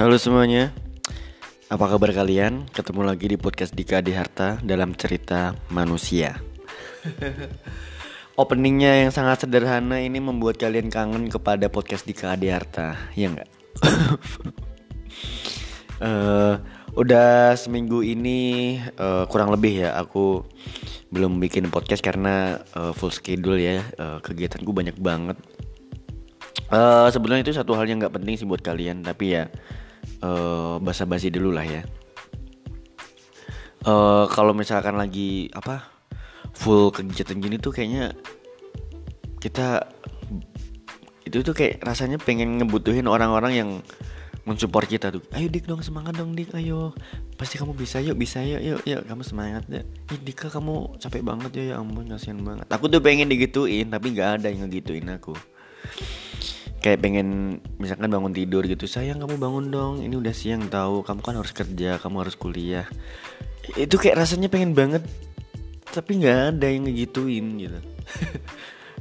Halo semuanya, apa kabar kalian? Ketemu lagi di podcast Dika di Harta dalam cerita manusia. Openingnya yang sangat sederhana ini membuat kalian kangen kepada podcast Dika di Harta, ya nggak? uh, udah seminggu ini uh, kurang lebih ya aku belum bikin podcast karena uh, full schedule ya uh, kegiatanku banyak banget. Uh, sebenarnya itu satu hal yang nggak penting sih buat kalian, tapi ya uh, basa-basi dulu lah ya. Uh, kalau misalkan lagi apa full kegiatan gini tuh kayaknya kita itu tuh kayak rasanya pengen ngebutuhin orang-orang yang mensupport kita tuh. Ayo dik dong semangat dong dik. Ayo pasti kamu bisa. Yuk bisa. Yuk yuk yuk. Kamu semangat ya Ih, dika kamu capek banget ya. Ya ampun kasihan banget. Aku tuh pengen digituin tapi nggak ada yang ngegituin aku kayak pengen misalkan bangun tidur gitu sayang kamu bangun dong ini udah siang tahu kamu kan harus kerja kamu harus kuliah. Itu kayak rasanya pengen banget tapi nggak ada yang ngegituin gitu.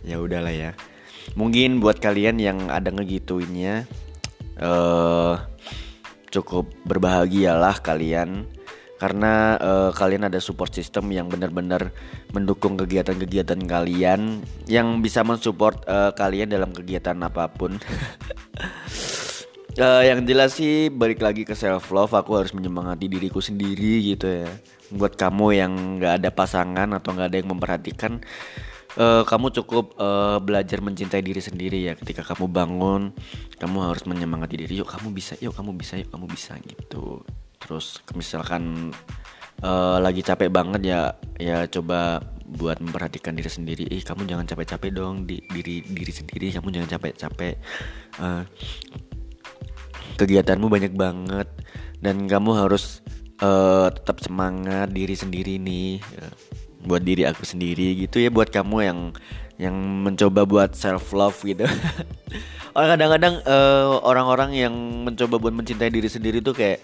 Ya udahlah ya. Mungkin buat kalian yang ada ngegituinnya uh, cukup berbahagialah kalian karena uh, kalian ada support system yang benar-benar mendukung kegiatan-kegiatan kalian yang bisa mensupport uh, kalian dalam kegiatan apa pun. uh, yang jelas sih balik lagi ke self love aku harus menyemangati diriku sendiri gitu ya. Buat kamu yang nggak ada pasangan atau nggak ada yang memperhatikan uh, kamu cukup uh, belajar mencintai diri sendiri ya ketika kamu bangun kamu harus menyemangati diri yuk kamu bisa yuk kamu bisa yuk kamu bisa gitu terus misalkan uh, lagi capek banget ya ya coba buat memperhatikan diri sendiri ih kamu jangan capek-capek dong di diri diri sendiri kamu jangan capek-capek uh, kegiatanmu banyak banget dan kamu harus uh, tetap semangat diri sendiri nih uh, buat diri aku sendiri gitu ya buat kamu yang yang mencoba buat self love gitu. Orang kadang-kadang uh, orang-orang yang mencoba buat mencintai diri sendiri tuh kayak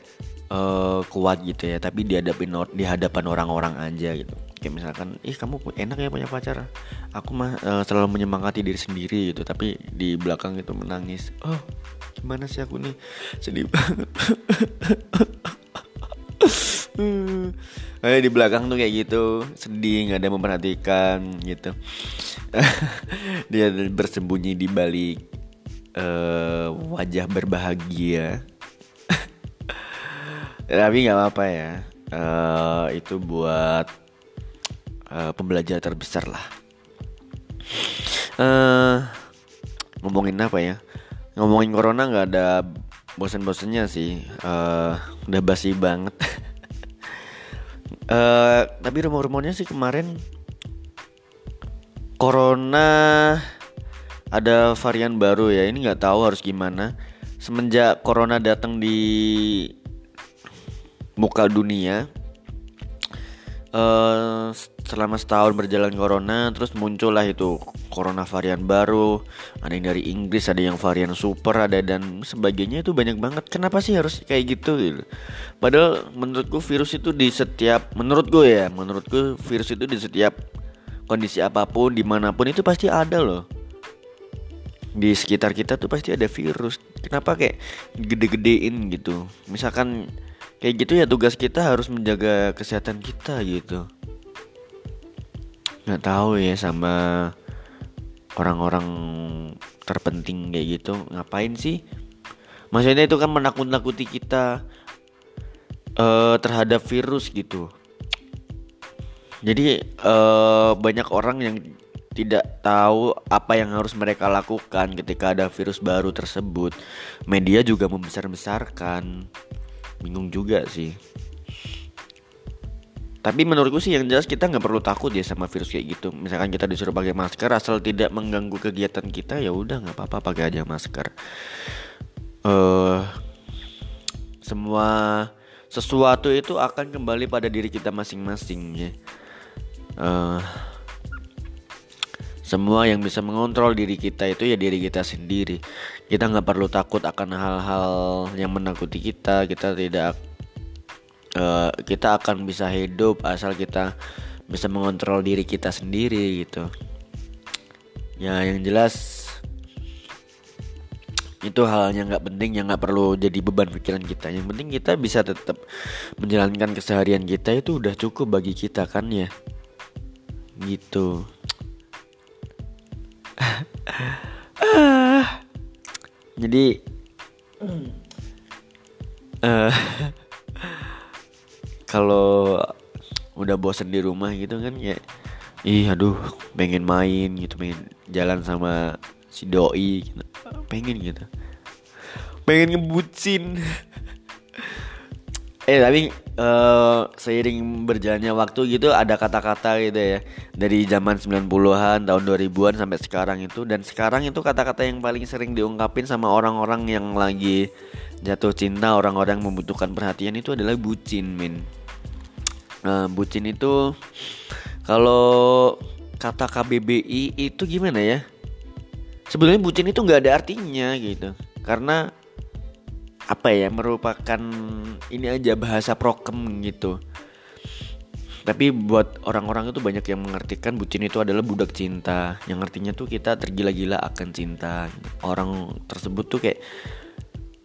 uh, kuat gitu ya tapi dihadapin di hadapan orang-orang aja gitu. Kayak misalkan ih kamu enak ya punya pacar. Aku mah uh, selalu menyemangati diri sendiri gitu tapi di belakang itu menangis. Oh gimana sih aku nih? Sedih banget. Kayak di belakang tuh kayak gitu sedih nggak ada yang memperhatikan gitu. Dia bersembunyi di balik uh, wajah berbahagia tapi nggak apa-apa ya. Uh, itu buat uh, pembelajaran terbesar lah. Uh, ngomongin apa ya? Ngomongin corona nggak ada bosan-bosannya sih. Uh, udah basi banget. Uh, tapi rumor-rumornya sih kemarin corona ada varian baru ya. Ini nggak tahu harus gimana. Semenjak corona datang di muka dunia uh, selama setahun berjalan corona terus muncullah itu corona varian baru ada yang dari Inggris ada yang varian super ada dan sebagainya itu banyak banget. Kenapa sih harus kayak gitu gitu? Padahal menurutku virus itu di setiap menurutku ya menurutku virus itu di setiap kondisi apa pun di mana pun itu pasti ada loh. Di sekitar kita tuh pasti ada virus. Kenapa kayak gede-gedein gitu? Misalkan kayak gitu ya tugas kita harus menjaga kesehatan kita gitu. Nggak tahu ya sama orang-orang terpenting kayak gitu ngapain sih? Maksudnya itu kan menakut-nakuti kita uh, terhadap virus gitu. Jadi uh, banyak orang yang tidak tahu apa yang harus mereka lakukan ketika ada virus baru tersebut. Media juga membesar-besarkan bingung juga sih. Tapi menurutku sih yang jelas kita nggak perlu takut ya sama virus kayak gitu. Misalkan kita disuruh pakai masker asal tidak mengganggu kegiatan kita ya udah nggak apa-apa pakai aja masker. Uh, semua sesuatu itu akan kembali pada diri kita masing-masing ya. Uh, semua yang bisa mengontrol diri kita itu ya diri kita sendiri kita nggak perlu takut akan hal-hal yang menakuti kita. Kita tidak uh, kita akan bisa hidup asal kita bisa mengontrol diri kita sendiri gitu. Ya yang jelas itu halnya nggak penting yang nggak perlu jadi beban pikiran kita. Yang penting kita bisa tetap menjalankan keseharian kita itu udah cukup bagi kita kan ya? Gitu jadi uh, kalau udah bosen di rumah gitu kan ya ih aduh pengen main gitu pengen jalan sama si doi gitu. pengen gitu pengen ngebucin eh tapi uh, seiring berjalannya waktu gitu ada kata-kata gitu ya. Dari zaman 90-an tahun 2000-an sampai sekarang itu. Dan sekarang itu kata-kata yang paling sering diungkapin sama orang-orang yang lagi jatuh cinta orang-orang membutuhkan perhatian itu adalah bucin min. Nah bucin itu kalau kata KBBI itu gimana ya? Sebenarnya bucin itu nggak ada artinya gitu. Karena apa ya merupakan ini aja bahasa prokem gitu. Tapi buat orang-orang itu banyak yang mengartikan bucin itu adalah budak cinta. Yang artinya tuh kita tergila-gila akan cinta. Orang tersebut tuh kayak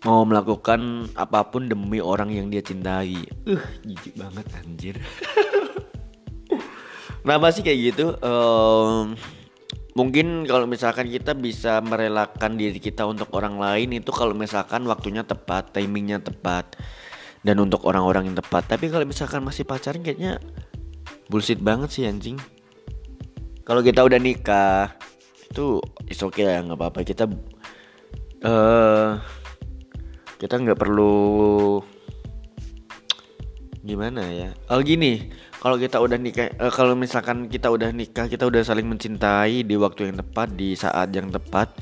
mau melakukan apa pun demi orang yang dia cintai. Uh jijik banget anjir. Kenapa sih kayak gitu? Um, mungkin kalau misalkan kita bisa merelakan diri kita untuk orang lain itu kalau misalkan waktunya tepat, timingnya tepat dan untuk orang-orang yang tepat. Tapi kalau misalkan masih pacaran kayaknya bullshit banget sih anjing. Kalau kita udah nikah itu is okay ya nggak apa-apa kita uh, kita nggak perlu gimana ya? Oh gini, kalau kita udah nikah uh, kalau misalkan kita udah nikah kita udah saling mencintai di waktu yang tepat di saat yang tepat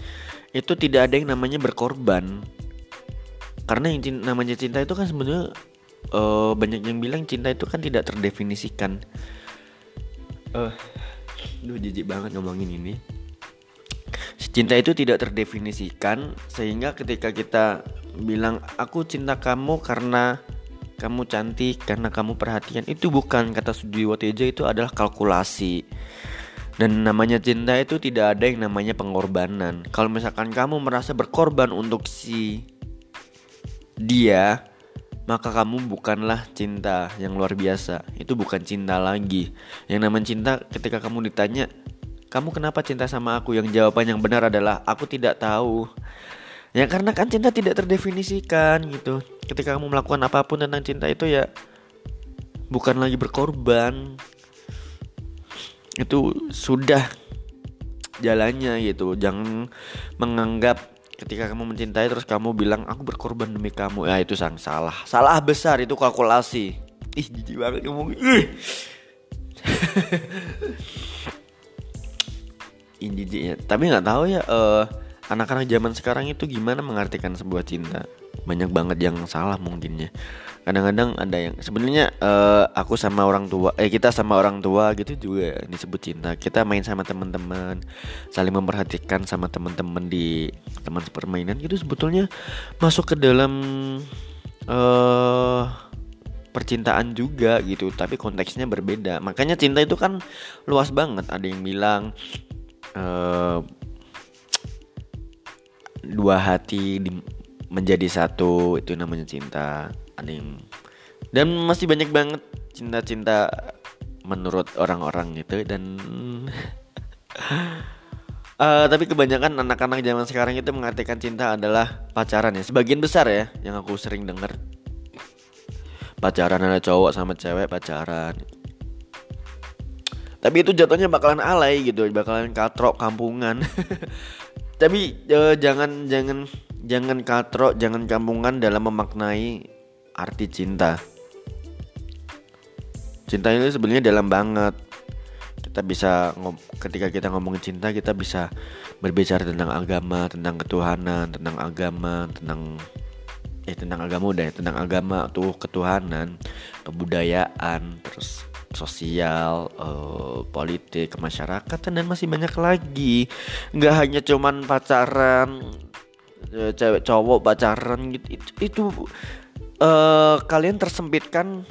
itu tidak ada yang namanya berkorban. Karena yang cinta, namanya cinta itu kan sebenarnya uh, banyak yang bilang cinta itu kan tidak terdefinisikan. Uh, duh jijik banget ngomongin ini. Cinta itu tidak terdefinisikan sehingga ketika kita bilang aku cinta kamu karena kamu cantik karena kamu perhatian. Itu bukan kata Sudiwo Teja itu adalah kalkulasi. Dan namanya cinta itu tidak ada yang namanya pengorbanan. Kalau misalkan kamu merasa berkorban untuk si dia maka kamu bukanlah cinta yang luar biasa. Itu bukan cinta lagi. Yang namanya cinta ketika kamu ditanya kamu kenapa cinta sama aku? Yang jawaban yang benar adalah aku tidak tahu ya karena kan cinta tidak terdefinisikan gitu. Ketika kamu melakukan apa pun tentang cinta itu ya bukan lagi berkorban. Itu sudah jalannya gitu. Jangan menganggap ketika kamu mencintai terus kamu bilang aku berkorban demi kamu. Ya itu sang salah. Salah besar itu kalkulasi. Ih jijik banget ih. Ini jijiknya tapi nggak tahu ya uh, anak-anak zaman sekarang itu gimana mengartikan sebuah cinta? Banyak banget yang salah mungkinnya. Kadang-kadang ada yang sebenarnya uh, aku sama orang tua eh kita sama orang tua gitu juga disebut cinta. Kita main sama teman-teman saling memperhatikan sama teman-teman di teman permainan gitu sebetulnya masuk ke dalam uh, percintaan juga gitu tapi konteksnya berbeda. Makanya cinta itu kan luas banget. Ada yang bilang uh, dua hati di, menjadi satu itu namanya cinta ada dan masih banyak banget cinta-cinta menurut orang-orang gitu dan uh, tapi kebanyakan anak-anak zaman sekarang itu mengartikan cinta adalah pacaran ya sebagian besar ya yang aku sering dengar pacaran ada cowok sama cewek pacaran. Tapi itu jatuhnya bakalan alay gitu bakalan katrok kampungan tapi uh, jangan jangan jangan katro jangan kampungan dalam memaknai arti cinta. Cinta ini sebenarnya dalam banget. Kita bisa ketika kita ngomongin cinta kita bisa berbicara tentang agama tentang ketuhanan tentang agama tentang eh tentang agama udah ya tentang agama tuh ketuhanan kebudayaan terus sosial, uh, politik, kemasyarakatan dan masih banyak lagi. Nggak hanya cuman pacaran, uh, cewek cowok pacaran gitu. Itu, itu uh, kalian tersempitkan,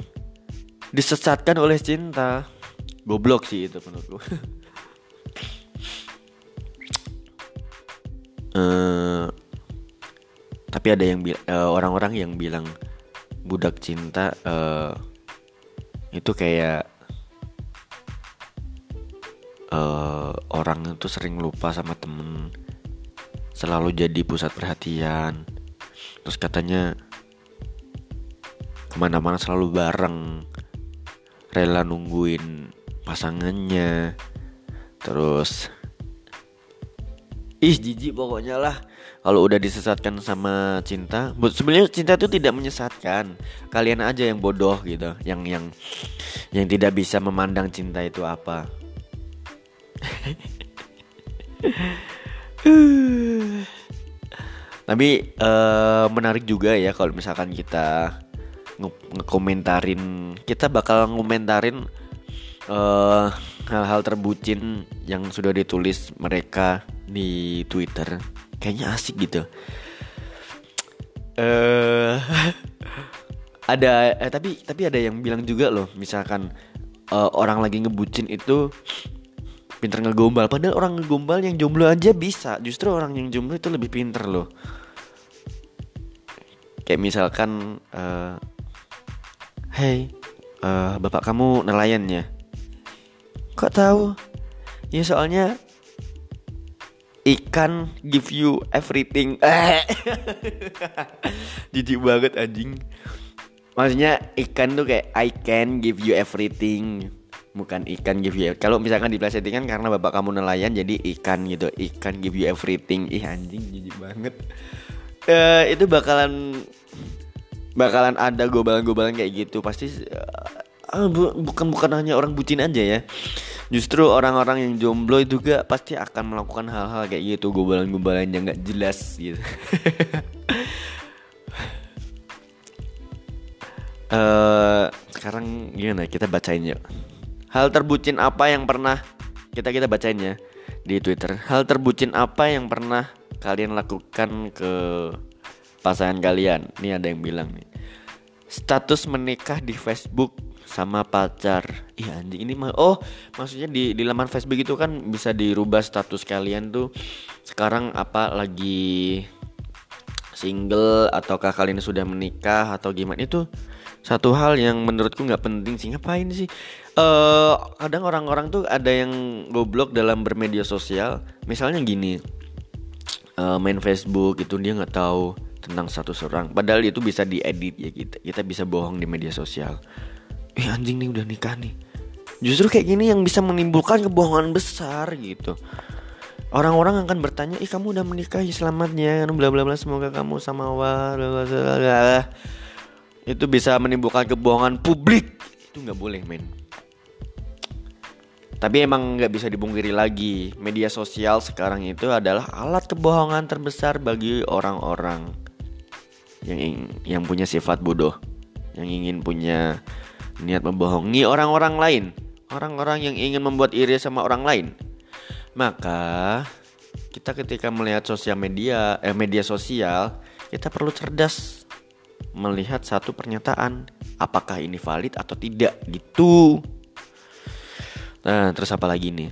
disesatkan oleh cinta. Goblok sih itu menurutku. uh, tapi ada yang uh, orang-orang yang bilang budak cinta uh, itu kayak uh, orang itu sering lupa sama temen. Selalu jadi pusat perhatian. Terus katanya ke mana-mana selalu bareng. Rela nungguin pasangannya. Terus ih jijik pokoknya lah. Kalau udah disesatkan sama cinta sebenarnya cinta itu tidak menyesatkan. Kalian aja yang bodoh gitu yang yang yang tidak bisa memandang cinta itu apa. Tapi uh, menarik juga ya kalau misalkan kita ngekomentarin kita bakal ngomentarin uh, hal-hal terbucin yang sudah ditulis mereka di Twitter. Kayaknya asik gitu. Eh uh, ada eh, tapi tapi ada yang bilang juga loh misalkan uh, orang lagi ngebucin itu pinter ngegombal. Padahal orang ngegombal yang jomblo aja bisa. Justru orang yang jomblo itu lebih pinter loh. Kayak misalkan uh, hey uh, bapak kamu nelayan ya kok tahu? Ya soalnya ikan give you everything. Eh jijik banget anjing. Maksudnya ikan tuh kayak I can give you everything. Bukan ikan give you kalau misalkan diplesetin kan karena bapak kamu nelayan jadi ikan gitu. Ikan give you everything. Ih anjing jijik banget. Uh, itu bakalan bakalan ada gobalan-gobalan kayak gitu. Pasti uh, bukan bukan hanya orang bucin aja ya. Justru orang-orang yang jomblo juga pasti akan melakukan hal-hal kayak gitu gobalan-gobalan yang nggak jelas gitu. Uh, sekarang gimana? Kita bacain yuk. Hal terbucin apa yang pernah kita kita bacain ya di twitter. Hal terbucin apa yang pernah kalian lakukan ke pasangan kalian? Ini ada yang bilang nih. Status menikah di Facebook sama pacar. Iya anjing ini mah oh maksudnya di di laman Facebook itu kan bisa dirubah status kalian tuh. Sekarang apa lagi single ataukah kalian sudah menikah atau gimana? Itu satu hal yang menurutku nggak penting sih. Ngapain sih? Uh, kadang orang-orang tuh ada yang goblok dalam bermedia sosial. Misalnya gini uh, main Facebook itu dia nggak tahu tentang satu orang. Padahal itu bisa diedit ya kita kita bisa bohong di media sosial eh anjing nih udah nikah nih. Justru kayak gini yang bisa menimbulkan kebohongan besar gitu. Orang-orang akan bertanya ih kamu udah menikah ya selamatnya bla bla bla semoga kamu sama bla itu bisa menimbulkan kebohongan publik. Itu nggak boleh men. Tapi emang nggak bisa dibungkiri lagi. Media sosial sekarang itu adalah alat kebohongan terbesar bagi orang-orang yang yang punya sifat bodoh yang ingin punya niat membohongi orang-orang lain, orang-orang yang ingin membuat iri sama orang lain. Maka kita ketika melihat sosial media, eh, media sosial, kita perlu cerdas melihat satu pernyataan, apakah ini valid atau tidak gitu. Nah, terus apa lagi nih?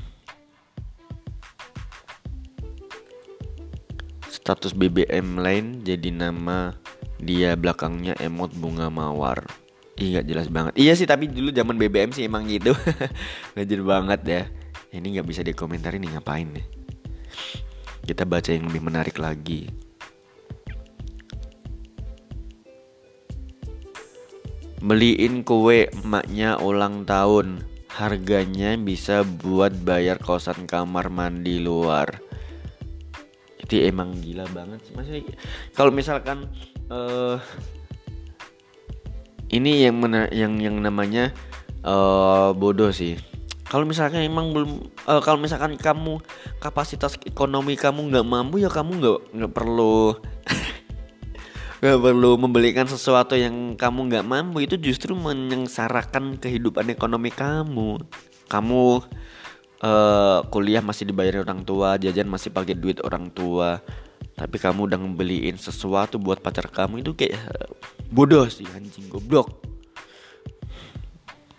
Status BBM lain jadi nama dia belakangnya emot bunga mawar. Iya jelas banget. Iya sih tapi dulu zaman BBM sih emang gitu. Ngajar banget ya. Ini nggak bisa dikomentarin nih ngapain nih. Kita baca yang lebih menarik lagi. Beliin kue emaknya ulang tahun. Harganya bisa buat bayar kosan kamar mandi luar. Itu emang gila banget sih. Maksudnya kalau misalkan uh, ini yang mana yang yang namanya uh, bodoh sih. Kalau misalkan emang belum uh, kalau misalkan kamu kapasitas ekonomi kamu nggak mampu ya kamu nggak nggak perlu nggak perlu membelikan sesuatu yang kamu nggak mampu. Itu justru menyengsarakan kehidupan ekonomi kamu. Kamu uh, kuliah masih dibayar orang tua jajan masih pakai duit orang tua tapi kamu udah ngebeliin sesuatu buat pacar kamu itu kayak eh, bodoh sih anjing goblok.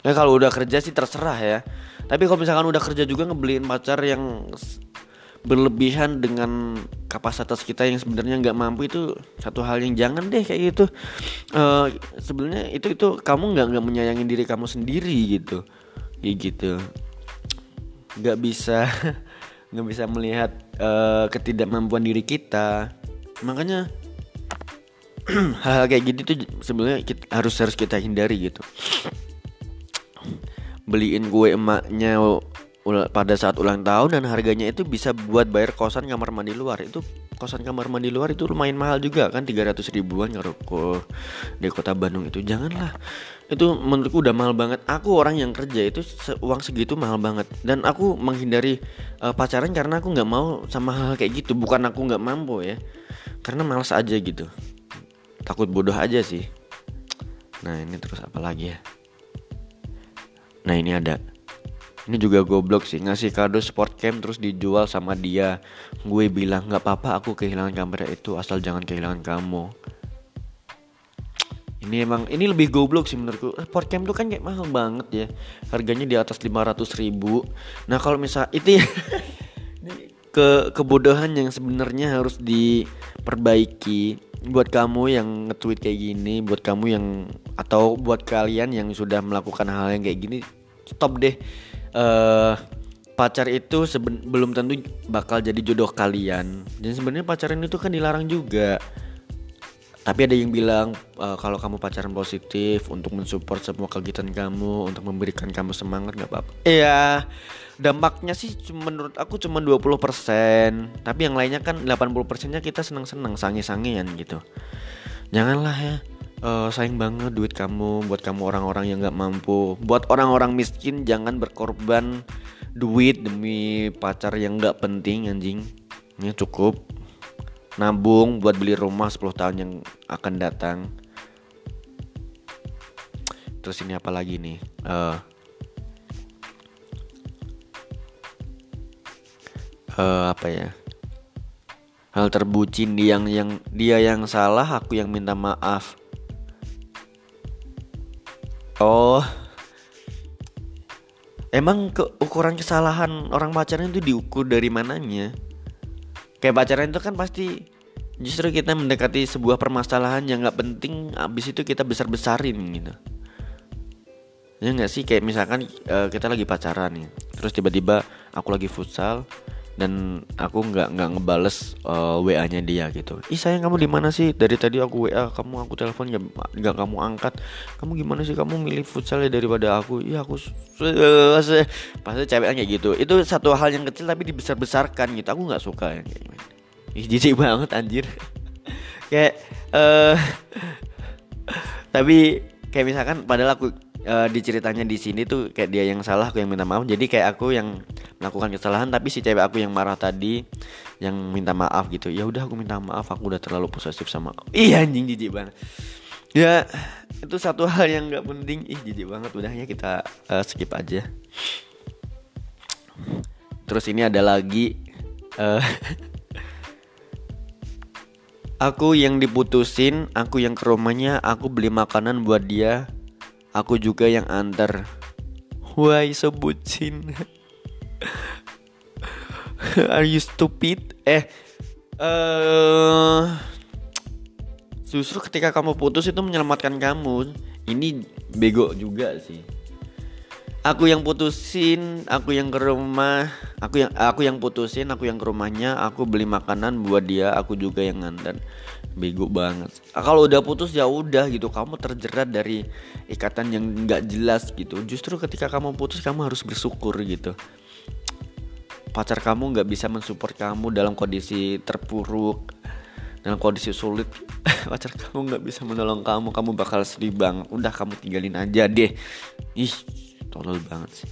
Ya kalau udah kerja sih terserah ya. Tapi kalau misalkan udah kerja juga ngebeliin pacar yang berlebihan dengan kapasitas kita yang sebenarnya nggak mampu itu satu hal yang jangan deh kayak gitu. Uh, sebenarnya itu itu kamu nggak nggak menyayangi diri kamu sendiri gitu. Kayak gitu. Nggak bisa nggak bisa melihat uh, ketidakmampuan diri kita. Makanya hal-hal kayak gitu tuh sebenarnya harus harus kita hindari gitu. Beliin kue emaknya pada saat ulang tahun dan harganya itu bisa buat bayar kosan kamar mandi luar. Itu kosan kamar mandi luar itu lumayan mahal juga kan 300 ribuan kalau di kota Bandung itu. Janganlah itu menurutku udah mahal banget. Aku orang yang kerja itu uang segitu mahal banget. Dan aku menghindari uh, pacaran karena aku nggak mau sama hal, hal kayak gitu. Bukan aku nggak mampu ya. Karena malas aja gitu. Takut bodoh aja sih. Nah ini terus apa lagi ya? Nah ini ada. Ini juga goblok sih. Ngasih kado sport cam terus dijual sama dia. Gue bilang nggak apa-apa aku kehilangan kamera itu asal jangan kehilangan kamu ini emang ini lebih goblok sih menurutku. Sport cam tuh kan kayak mahal banget ya. Harganya di atas 500 ribu. Nah kalau misal itu ya. Ke kebodohan yang sebenarnya harus diperbaiki. Buat kamu yang nge-tweet kayak gini buat kamu yang atau buat kalian yang sudah melakukan hal yang kayak gini stop deh. Uh, pacar itu belum tentu bakal jadi jodoh kalian. Dan sebenarnya pacaran itu kan dilarang juga tapi ada yang bilang uh, kalau kamu pacaran positif untuk mensupport semua kegiatan kamu untuk memberikan kamu semangat nggak apa-apa. Iya dampaknya sih menurut aku cuma 20% tapi yang lainnya kan 80% nya kita senang-senang sange-sangean gitu. Janganlah ya uh, sayang banget duit kamu buat kamu orang-orang yang nggak mampu. Buat orang-orang miskin jangan berkorban duit demi pacar yang nggak penting anjing. Ini cukup nabung buat beli rumah 10 tahun yang akan datang terus ini apa lagi nih uh, uh, apa ya hal terbucin dia yang yang dia yang salah aku yang minta maaf Oh. Emang ke ukuran kesalahan orang pacaran itu diukur dari mananya? Kayak pacaran itu kan pasti justru kita mendekati sebuah permasalahan yang nggak penting, abis itu kita besar besarin gitu. Ya nggak sih kayak misalkan uh, kita lagi pacaran nih, terus tiba-tiba aku lagi futsal, dan aku nggak nggak ngebales uh, eh, wa-nya dia gitu. Ih sayang kamu di mana sih? Dari tadi aku wa kamu aku telepon nggak kamu angkat. Kamu gimana sih? Kamu milih futsal ya daripada aku? Iya aku pasti ceweknya kayak gitu. Itu satu hal yang kecil tapi dibesar-besarkan gitu. Aku nggak suka yang kayak gimana. Ih jijik banget anjir. kayak uh, tapi kayak misalkan padahal aku uh, di ceritanya di sini tuh kayak dia yang salah aku yang minta maaf. Jadi kayak aku yang melakukan kesalahan tapi si cewek aku yang marah tadi yang minta maaf gitu. Ya udah aku minta maaf aku udah terlalu posesif sama iya anjing jijik banget. Ya itu satu hal yang nggak penting. Ih jijik banget. Udahnya kita uh, skip aja. Terus ini ada lagi uh, Aku yang diputusin, aku yang ke rumahnya, aku beli makanan buat dia, Aku juga yang antar. Why so bucin? Are you stupid? Eh, uh, justru ketika kamu putus itu menyelamatkan kamu. Ini bego juga sih. Aku yang putusin, aku yang ke rumah, aku yang aku yang putusin, aku yang ke rumahnya, aku beli makanan buat dia, aku juga yang ngantar bego banget. Ah, kalau udah putus ya udah gitu. Kamu terjerat dari ikatan yang nggak jelas gitu. Justru ketika kamu putus kamu harus bersyukur gitu. Pacar kamu nggak bisa mensupport kamu dalam kondisi terpuruk dalam kondisi sulit. Pacar kamu nggak bisa menolong kamu kamu bakal sedih banget udah kamu tinggalin aja deh. Ih tolol banget sih.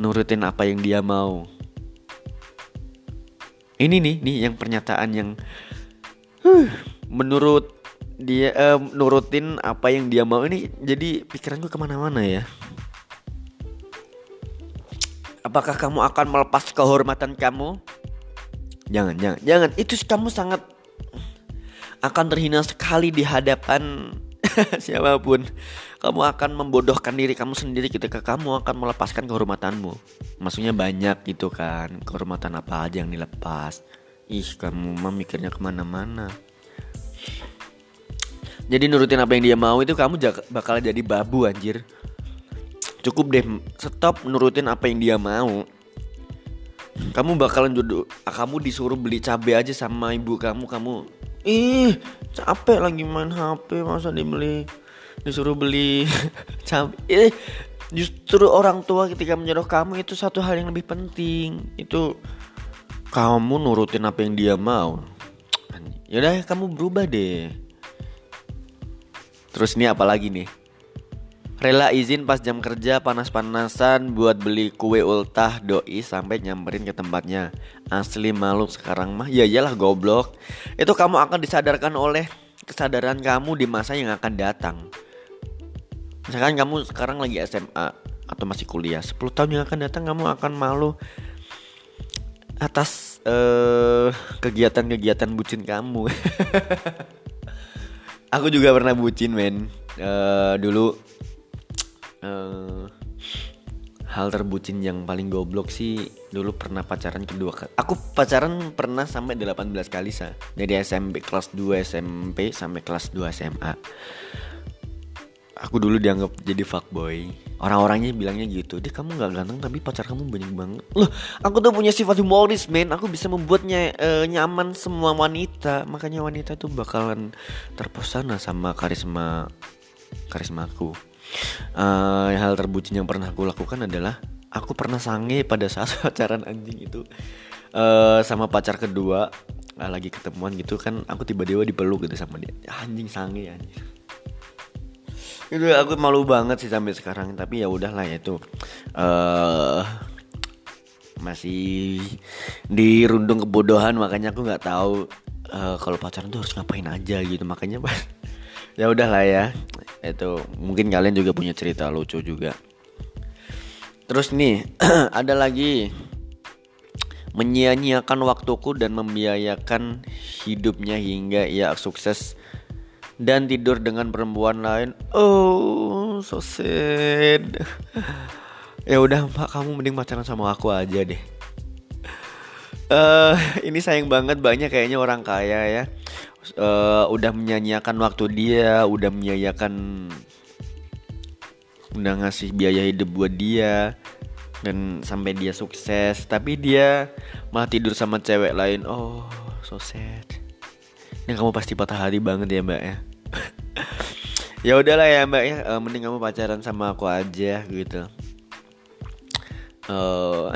Nurutin apa yang dia mau. Ini nih nih yang pernyataan yang menurut dia uh, nurutin apa yang dia mau ini jadi pikiran gue ke mana-mana ya. Apakah kamu akan melepas kehormatan kamu? Jangan jangan jangan. Itu kamu sangat akan terhina sekali di hadapan siapa pun. Kamu akan membodohkan diri kamu sendiri ketika kamu akan melepaskan kehormatanmu. Maksudnya banyak gitu kan kehormatan apa aja yang dilepas ih kamu mah mikirnya ke mana-mana. Jadi nurutin apa yang dia mau itu kamu bakal jadi babu anjir. Cukup deh stop nurutin apa yang dia mau. Kamu bakalan jodoh kamu disuruh beli cabai aja sama ibu kamu kamu ih capek lagi main HP masa dibeli disuruh beli cabai eh justru orang tua ketika menyuruh kamu itu satu hal yang lebih penting. Itu kamu nurutin apa yang dia mau yaudah kamu berubah deh terus ini apa lagi nih Rela izin pas jam kerja panas-panasan buat beli kue ultah doi sampai nyamperin ke tempatnya. Asli malu sekarang mah. Ya iyalah goblok. Itu kamu akan disadarkan oleh kesadaran kamu di masa yang akan datang. Misalkan kamu sekarang lagi SMA atau masih kuliah, 10 tahun yang akan datang kamu akan malu atas kegiatan kegiatan-kegiatan bucin kamu. Aku juga pernah bucin, men. Uh, dulu uh, hal terbucin yang paling goblok sih dulu pernah pacaran kedua kali. Aku pacaran pernah sampai 18 kali sa. Dari SMP kelas 2 SMP sampai kelas 2 SMA. Aku dulu dianggap jadi fuckboy. Orang-orangnya bilangnya gitu. Dia kamu nggak ganteng tapi pacar kamu banyak banget. Loh, aku tuh punya sifat humoris, men. Aku bisa membuatnya uh, nyaman semua wanita. Makanya wanita tuh bakalan terpesona sama karisma karismaku uh, hal terbucin yang pernah aku lakukan adalah aku pernah sange pada saat pacaran anjing itu uh, sama pacar kedua lagi ketemuan gitu kan aku tiba-tiba dipeluk gitu sama dia anjing sange anjing itu aku malu banget sih sampai sekarang tapi ya udahlah ya itu. Uh, masih dirundung kebodohan makanya aku nggak tahu uh, kalau pacaran tuh harus ngapain aja gitu. Makanya ya udahlah ya. Itu mungkin kalian juga punya cerita lucu juga. Terus nih ada lagi. Menyia-nyiakan waktuku dan membiayakan hidupnya hingga ia sukses dan tidur dengan perempuan lain oh so sad ya udah pak kamu mending pacaran sama aku aja deh uh, ini sayang banget banyak kayaknya orang kaya ya uh, udah menyanyiakan waktu dia, udah menyanyiakan udah ngasih biaya hidup buat dia dan sampai dia sukses, tapi dia malah tidur sama cewek lain. Oh, so sad. Ini kamu pasti patah hati banget ya, Mbak ya. Ya udahlah ya, Mbak ya. Uh, mending kamu pacaran sama aku aja gitu. Uh,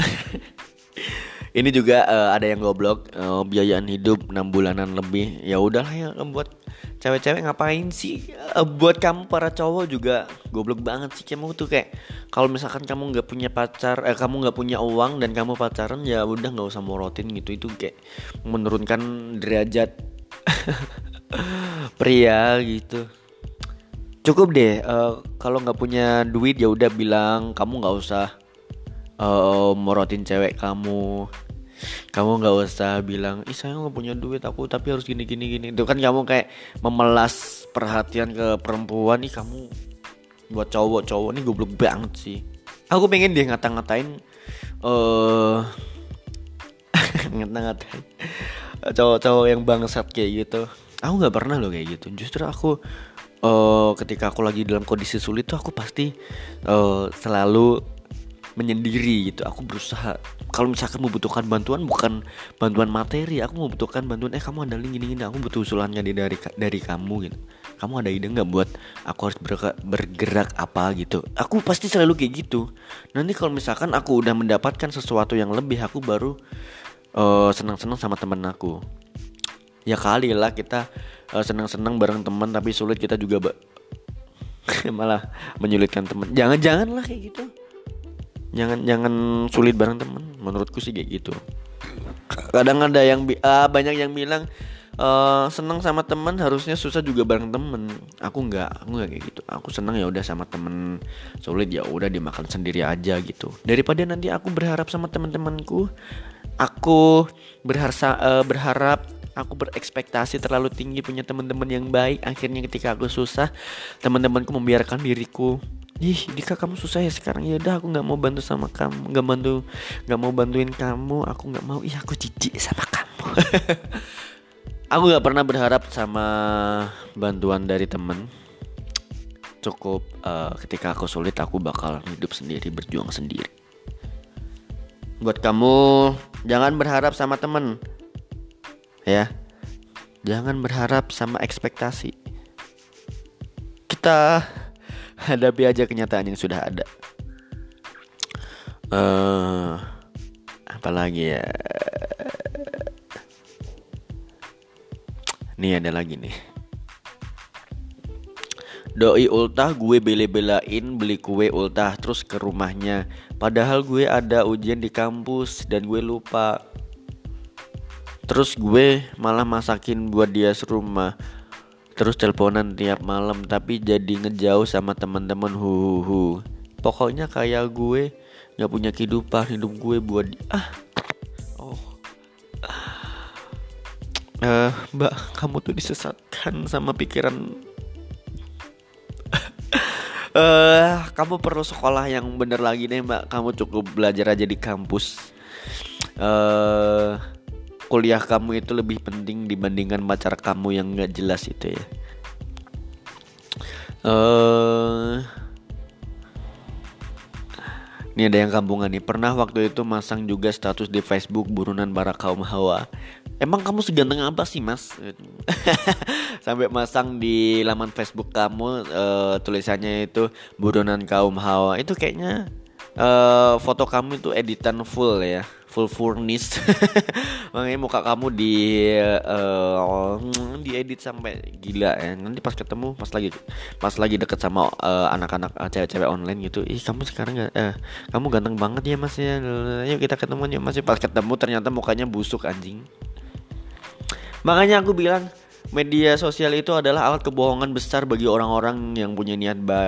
ini juga uh, ada yang goblok uh, biayaan hidup 6 bulanan lebih. Ya udahlah ya buat cewek-cewek ngapain sih? Uh, buat kamu para cowok juga goblok banget sih. Kamu tuh kayak kalau misalkan kamu nggak punya pacar eh kamu nggak punya uang dan kamu pacaran ya udah nggak usah morotin gitu. Itu kayak menurunkan derajat pria gitu cukup deh uh, kalau nggak punya duit ya udah bilang kamu nggak usah uh, morotin cewek kamu. Kamu nggak usah bilang ih saya nggak punya duit aku tapi harus gini gini gini itu kan kamu kayak memelas perhatian ke perempuan nih kamu buat cowok-cowok nih goblok banget sih. Aku pengen dia ngata-ngatain eh uh, ngata-ngatain cowok-cowok yang bangsat kayak gitu. Aku nggak pernah loh kayak gitu. Justru aku uh, ketika aku lagi dalam kondisi sulit tuh aku pasti uh, selalu menyendiri gitu. Aku berusaha. Kalau misalkan membutuhkan bantuan bukan bantuan materi aku membutuhkan bantuan eh kamu ada link gini gini aku butuh usulannya dari dari kamu gitu. Kamu ada ide nggak buat aku harus bergerak, bergerak apa? gitu. Aku pasti selalu kayak gitu. Nanti kalau misalkan aku udah mendapatkan sesuatu yang lebih aku baru uh, senang-senang sama temen aku. Ya kali lah kita uh, senang-senang bareng teman tapi sulit kita juga malah menyulitkan teman. Jangan-jangan lah kayak gitu. Jangan jangan sulit bareng temen menurutku sih kayak gitu. Kadang ada yang uh, banyak yang bilang uh, seneng sama temen harusnya susah juga bareng temen aku nggak aku nggak kayak gitu. Aku seneng ya udah sama temen sulit ya udah dimakan sendiri aja gitu. Daripada nanti aku berharap sama teman-temanku aku berharap uh, berharap aku berekspektasi terlalu tinggi punya teman-teman yang baik. Akhirnya ketika aku susah teman-temanku membiarkan diriku. Ih Dika kamu susah ya sekarang? Ya udah aku nggak mau bantu sama kamu. Nggak bantu nggak mau bantuin kamu. Aku nggak mau. Iya aku jijik sama kamu. Aku nggak pernah berharap sama bantuan dari temen cukup uh, ketika aku sulit aku bakal hidup sendiri berjuang sendiri. Buat kamu jangan berharap sama temen ya. Jangan berharap sama ekspektasi. Kita hadapi aja kenyataan yang sudah ada. Uh, apalagi ya? Nih ada lagi nih. Doi ultah gue bela-belain beli kue ultah terus ke rumahnya. Padahal gue ada ujian di kampus dan gue lupa Terus gue malah masakin buat dia serumah. Terus teleponan tiap malam tapi jadi ngejauh sama teman-teman hu, Pokoknya kayak gue gak punya kehidupan hidup gue buat ah. Oh. Uh, mbak kamu tuh disesatkan sama pikiran. Uh, kamu perlu sekolah yang bener lagi nih mbak. Kamu cukup belajar aja di kampus. Uh, kuliah kamu itu lebih penting dibandingkan pacar kamu yang nggak jelas itu ya? Uh, ini ada yang kampungan nih. Pernah waktu itu masang juga status di Facebook Burunan para kaum hawa. Emang kamu seganteng apa sih mas? Sampai masang di laman Facebook kamu uh, Tulisannya itu Burunan kaum hawa. Itu kayaknya uh, foto kamu itu editan full ya full furnish makanya muka kamu di uh, diedit sampai gila ya. Nanti pas ketemu pas lagi pas lagi deket sama uh, anak-anak uh, cewek-cewek online gitu ih kamu sekarang gak uh, kamu ganteng banget ya mas ya. Yuk kita ketemu yuk mas. Pas ketemu ternyata mukanya busuk anjing. Makanya aku bilang media sosial itu adalah alat kebohongan besar bagi orang-orang yang punya niat ba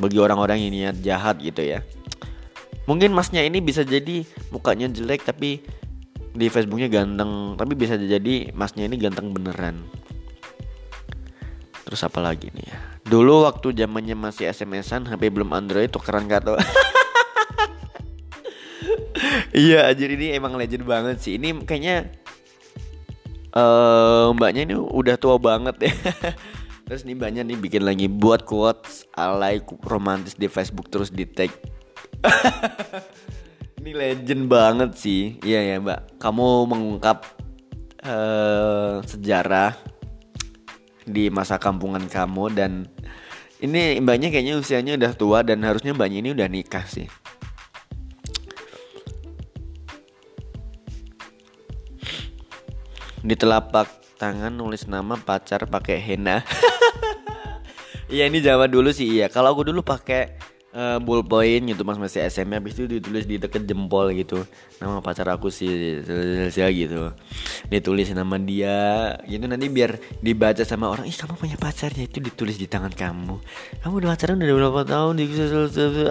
bagi orang-orang yang niat jahat gitu ya Mungkin masnya ini bisa jadi mukanya jelek tapi di Facebooknya ganteng tapi bisa jadi masnya ini ganteng beneran. Terus apa lagi nih ya? Dulu waktu zamannya masih SMS-an HP belum Android tukeran kartu. iya anjir ini emang legend banget sih. Ini kayaknya uh, mbaknya ini udah tua banget ya. terus nih mbaknya nih bikin lagi buat quotes alay romantis di Facebook terus di tag Ini legend banget sih. Iya ya, Mbak. Kamu mengungkap uh, sejarah di masa kampungan kamu dan ini mbaknya kayaknya usianya udah tua dan harusnya mbaknya ini udah nikah sih. Di telapak tangan nulis nama pacar pakai henna. Iya ini zaman dulu sih iya. Kalau aku dulu pakai uh, ballpoint gitu mas masih SMP habis itu ditulis di deket jempol gitu. Nama pacar aku sih ya gitu. Ditulis nama dia gitu. Nanti biar dibaca sama orang ih kamu punya pacar ya itu ditulis di tangan kamu. Kamu udah pacaran udah berapa tahun?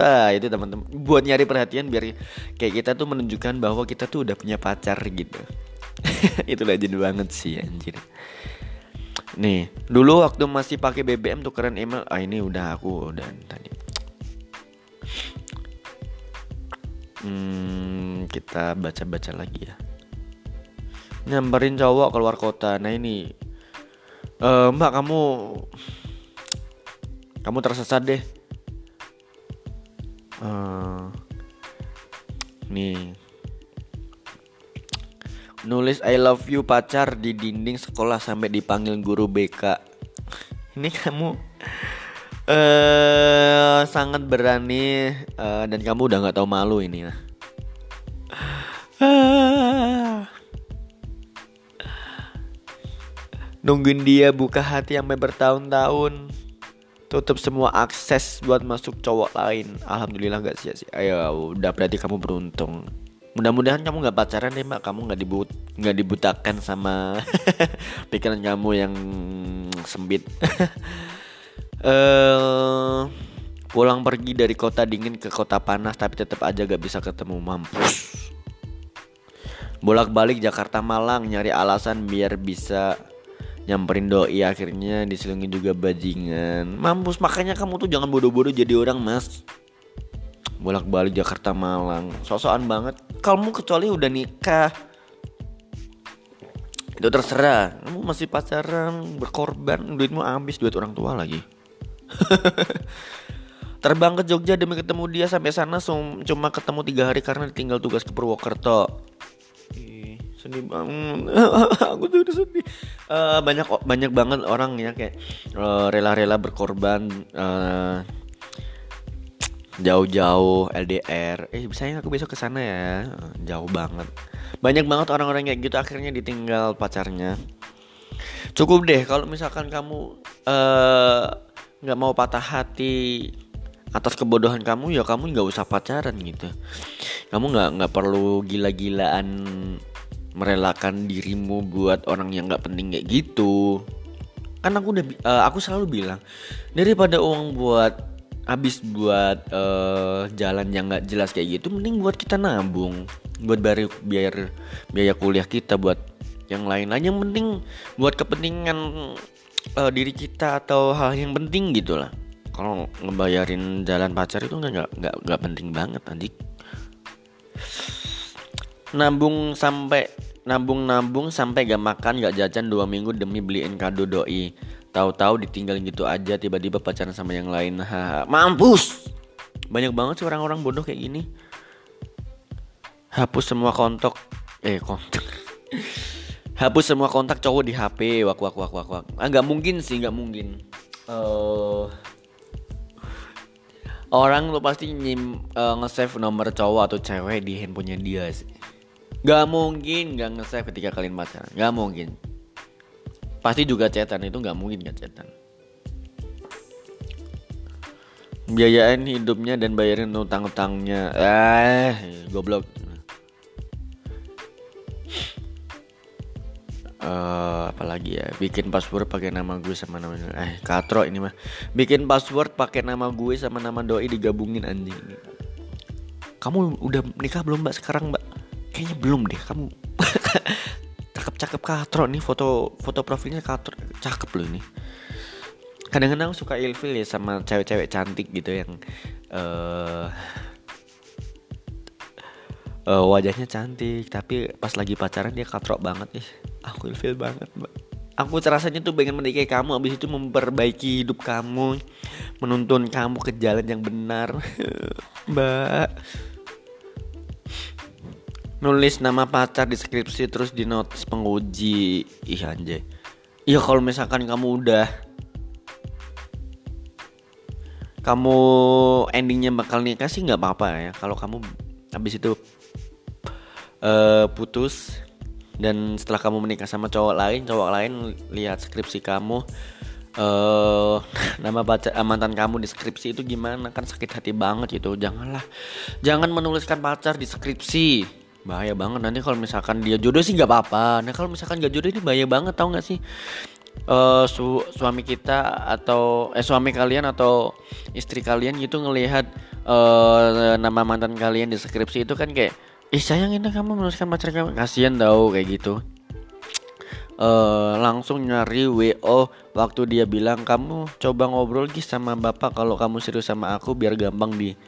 Ah itu teman-teman. Buat nyari perhatian biar kayak kita tuh menunjukkan bahwa kita tuh udah punya pacar gitu itu legend banget sih anjir Nih, dulu waktu masih pakai BBM tuh keren email. Ah ini udah aku udah tadi. Hmm, kita baca-baca lagi ya. Nyamperin cowok keluar kota. Nah ini, uh, Mbak kamu, kamu tersesat deh. Uh, nih, nulis I love you pacar di dinding sekolah sampai dipanggil guru BK. Ini kamu uh, sangat berani uh, dan kamu udah nggak tahu malu ini lah. Nungguin dia buka hati sampai bertahun-tahun Tutup semua akses buat masuk cowok lain Alhamdulillah gak sia-sia Ayo udah berarti kamu beruntung Mudah-mudahan kamu gak pacaran deh mbak. Kamu gak, dibut gak dibutakan sama pikiran kamu yang sempit. Uh, pulang pergi dari kota dingin ke kota panas tapi tetap aja gak bisa ketemu mampus. Bolak-balik Jakarta Malang nyari alasan biar bisa nyamperin doi. Akhirnya diselingin juga bajingan. Mampus makanya kamu tuh jangan bodoh-bodoh jadi orang mas bolak-balik Jakarta Malang. Sosokan banget. Kamu kecuali udah nikah. Itu terserah. Kamu masih pacaran berkorban duitmu habis duit orang tua lagi. Terbang ke Jogja demi ketemu dia sampai sana cuma ketemu tiga hari karena ditinggal tugas ke Purwokerto. Ih, sedih banget. Aku tuh udah sedih. Uh, banyak banyak banget orang ya kayak uh, rela-rela berkorban uh, jauh-jauh LDR eh sayang aku besok ke sana ya. Jauh banget. Banyak banget orang-orang kayak gitu akhirnya ditinggal pacarnya. Cukup deh kalau misalkan kamu nggak uh, mau patah hati atas kebodohan kamu ya kamu nggak usah pacaran gitu. Kamu nggak nggak perlu gila-gilaan merelakan dirimu buat orang yang nggak penting kayak gitu. Kan aku udah uh, aku selalu bilang daripada uang buat habis buat uh, jalan yang nggak jelas kayak gitu mending buat kita nabung. Buat biar biar biaya kuliah kita buat yang lain-lain yang penting buat kepentingan uh, diri kita atau hal yang penting gitu lah. Kalau ngebayarin jalan pacar itu nggak nggak nggak penting banget adik nabung sampai nabung nabung sampai gak makan gak jajan dua minggu demi beliin kado doi Tahu-tahu ditinggal gitu aja tiba-tiba pacaran sama yang lain. Ha, mampus. Banyak banget sih orang-orang bodoh kayak gini. Hapus semua kontak eh kontak. Hapus semua kontak cowok di HP. Wak wak wak wak wak. Ah nggak mungkin sih, nggak mungkin. Uh, orang lo pasti nyim uh, nge-save nomor cowok atau cewek di handphonenya dia sih. Gak mungkin gak nge-save ketika kalian pacaran. Gak mungkin pasti juga cetan itu nggak mungkin kan cetan biayain hidupnya dan bayarin utang-utangnya. Eh goblok. Uh, apalagi ya? Bikin password pakai nama gue sama nama eh katro ini mah. Bikin password pakai nama gue sama nama doi digabungin anjing. Kamu udah nikah belum mbak sekarang mbak? Kayaknya belum deh kamu cakep katro nih foto foto profilnya katro. Cakep loh ini. Kadang-kadang suka ilfil ya sama cewek-cewek cantik gitu yang uh, uh, wajahnya cantik tapi pas lagi pacaran dia katrok banget nih aku ilfil banget mbak. Aku rasanya tuh pengen menikahi kamu abis itu memperbaiki hidup kamu menuntun kamu ke jalan yang benar. Mbak nulis nama pacar di skripsi terus di notis penguji. Ih anjay. Iya kalau misalkan kamu udah kamu endingnya bakal nikah sih nggak apa-apa ya. Kalau kamu habis itu uh, putus dan setelah kamu menikah sama cowok lain cowok lain lihat skripsi kamu uh, nama baca uh, mantan kamu di skripsi itu gimana? Kan sakit hati banget gitu janganlah jangan menuliskan pacar di skripsi bahaya banget. Nanti kalau misalkan dia jodoh sih nggak apa-apa. Nah kalau misalkan gak jodoh ini bahaya banget tau nggak sih? Uh, su suami kita atau eh suami kalian atau istri kalian gitu ngelihat uh, nama mantan kalian di skripsi itu kan kayak ih sayang ini kamu menuliskan pacar kamu. Kasihan tau kayak gitu. Uh, langsung nyari wo waktu dia bilang kamu coba ngobrol gis sama bapak kalau kamu serius sama aku biar gampang di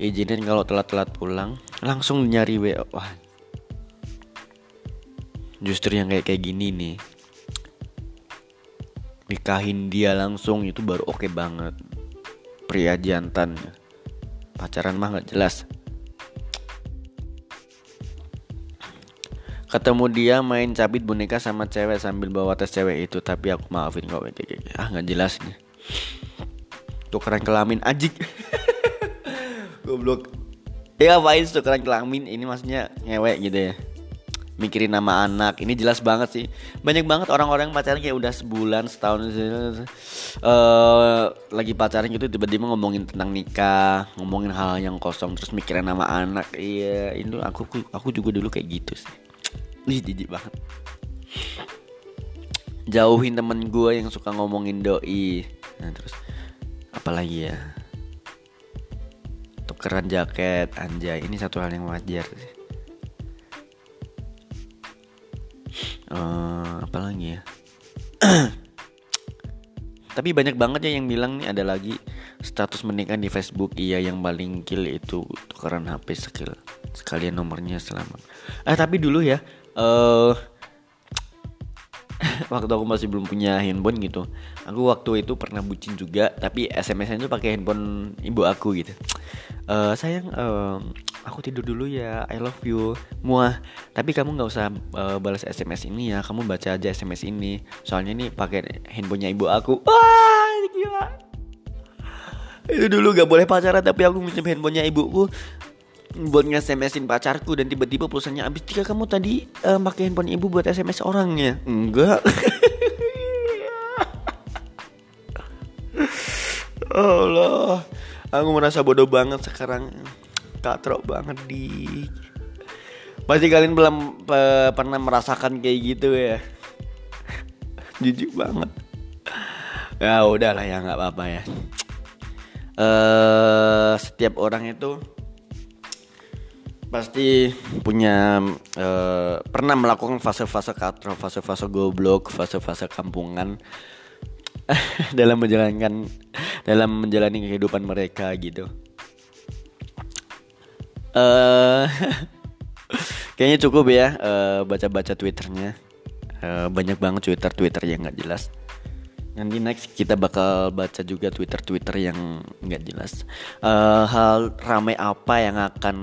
izinin kalau telat-telat pulang langsung nyari WA wah. Justru yang kayak kayak gini nih. Nikahin dia langsung itu baru oke okay banget. Pria jantan pacaran mah nggak jelas. Ketemu dia main cabit boneka sama cewek sambil bawa tes cewek itu tapi aku maafin kok ah nggak jelas nih. Tukeran kelamin ajik goblok. Ya ngapain tukeran kelamin. Ini maksudnya ngewek gitu ya. Mikirin nama anak. Ini jelas banget sih. Banyak banget orang-orang pacaran kayak udah sebulan setahun uh, lagi pacaran gitu tiba-tiba ngomongin tentang nikah ngomongin hal yang kosong terus mikirin nama anak. Iya itu aku aku juga dulu kayak gitu sih. Ini jijik banget. Jauhin temen gue yang suka ngomongin doi. Nah terus apalagi ya tukeran jaket anjay. Ini satu hal yang wajar sih. Uh, apa lagi ya? Tapi banyak banget ya yang bilang nih ada lagi status menikah di Facebook. Iya yang paling kill itu tukeran HP skill. Sekalian nomornya selamat. Eh tapi dulu ya eh uh, waktu aku masih belum punya handphone gitu. Aku waktu itu pernah bucin juga tapi SMS-nya itu pakai handphone ibu aku gitu. Uh, sayang uh, aku tidur dulu ya I love you. Muah. Tapi kamu nggak usah uh, balas SMS ini ya kamu baca aja SMS ini. Soalnya ini pakai handphonenya ibu aku. Wah gila. Itu dulu gak boleh pacaran tapi aku minjem handphonenya ibuku buat nge-SMSin pacarku dan tiba-tiba pulsanya habis. Tika kamu tadi uh, pakai handphone ibu buat SMS orangnya enggak. Allah. Aku merasa bodoh banget sekarang. Katrok banget di. Pasti kalian belum pe pernah merasakan kayak gitu ya? Jijik banget. Ya udahlah ya nggak apa-apa ya. Uh, setiap orang itu pasti punya uh, pernah melakukan fase-fase katro, fase-fase goblok, fase-fase kampungan dalam menjalankan dalam menjalani kehidupan mereka gitu. Uh, kayaknya cukup ya uh, baca-baca twitternya. Uh, banyak banget twitter twitter yang nggak jelas. Nanti next kita bakal baca juga twitter twitter yang nggak jelas. Uh, hal ramai apa yang akan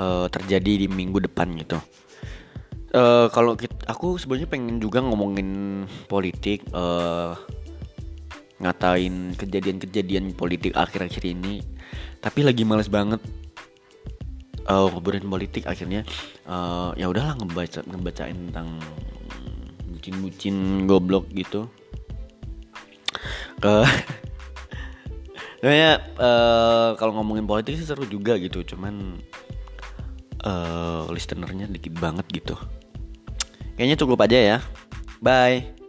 uh, terjadi di minggu depan gitu. Uh, kalau aku sebenarnya pengen juga ngomongin politik, uh, ngatain kejadian-kejadian politik akhir-akhir ini, tapi lagi males banget uh, ngobrolin politik akhirnya uh, ya udahlah ngebaca ngebacain tentang bucin-bucin goblok gitu. Uh, Kayaknya uh, kalau ngomongin politik sih seru juga gitu, cuman uh, listenernya dikit banget gitu. Kayaknya cukup aja ya. Bye.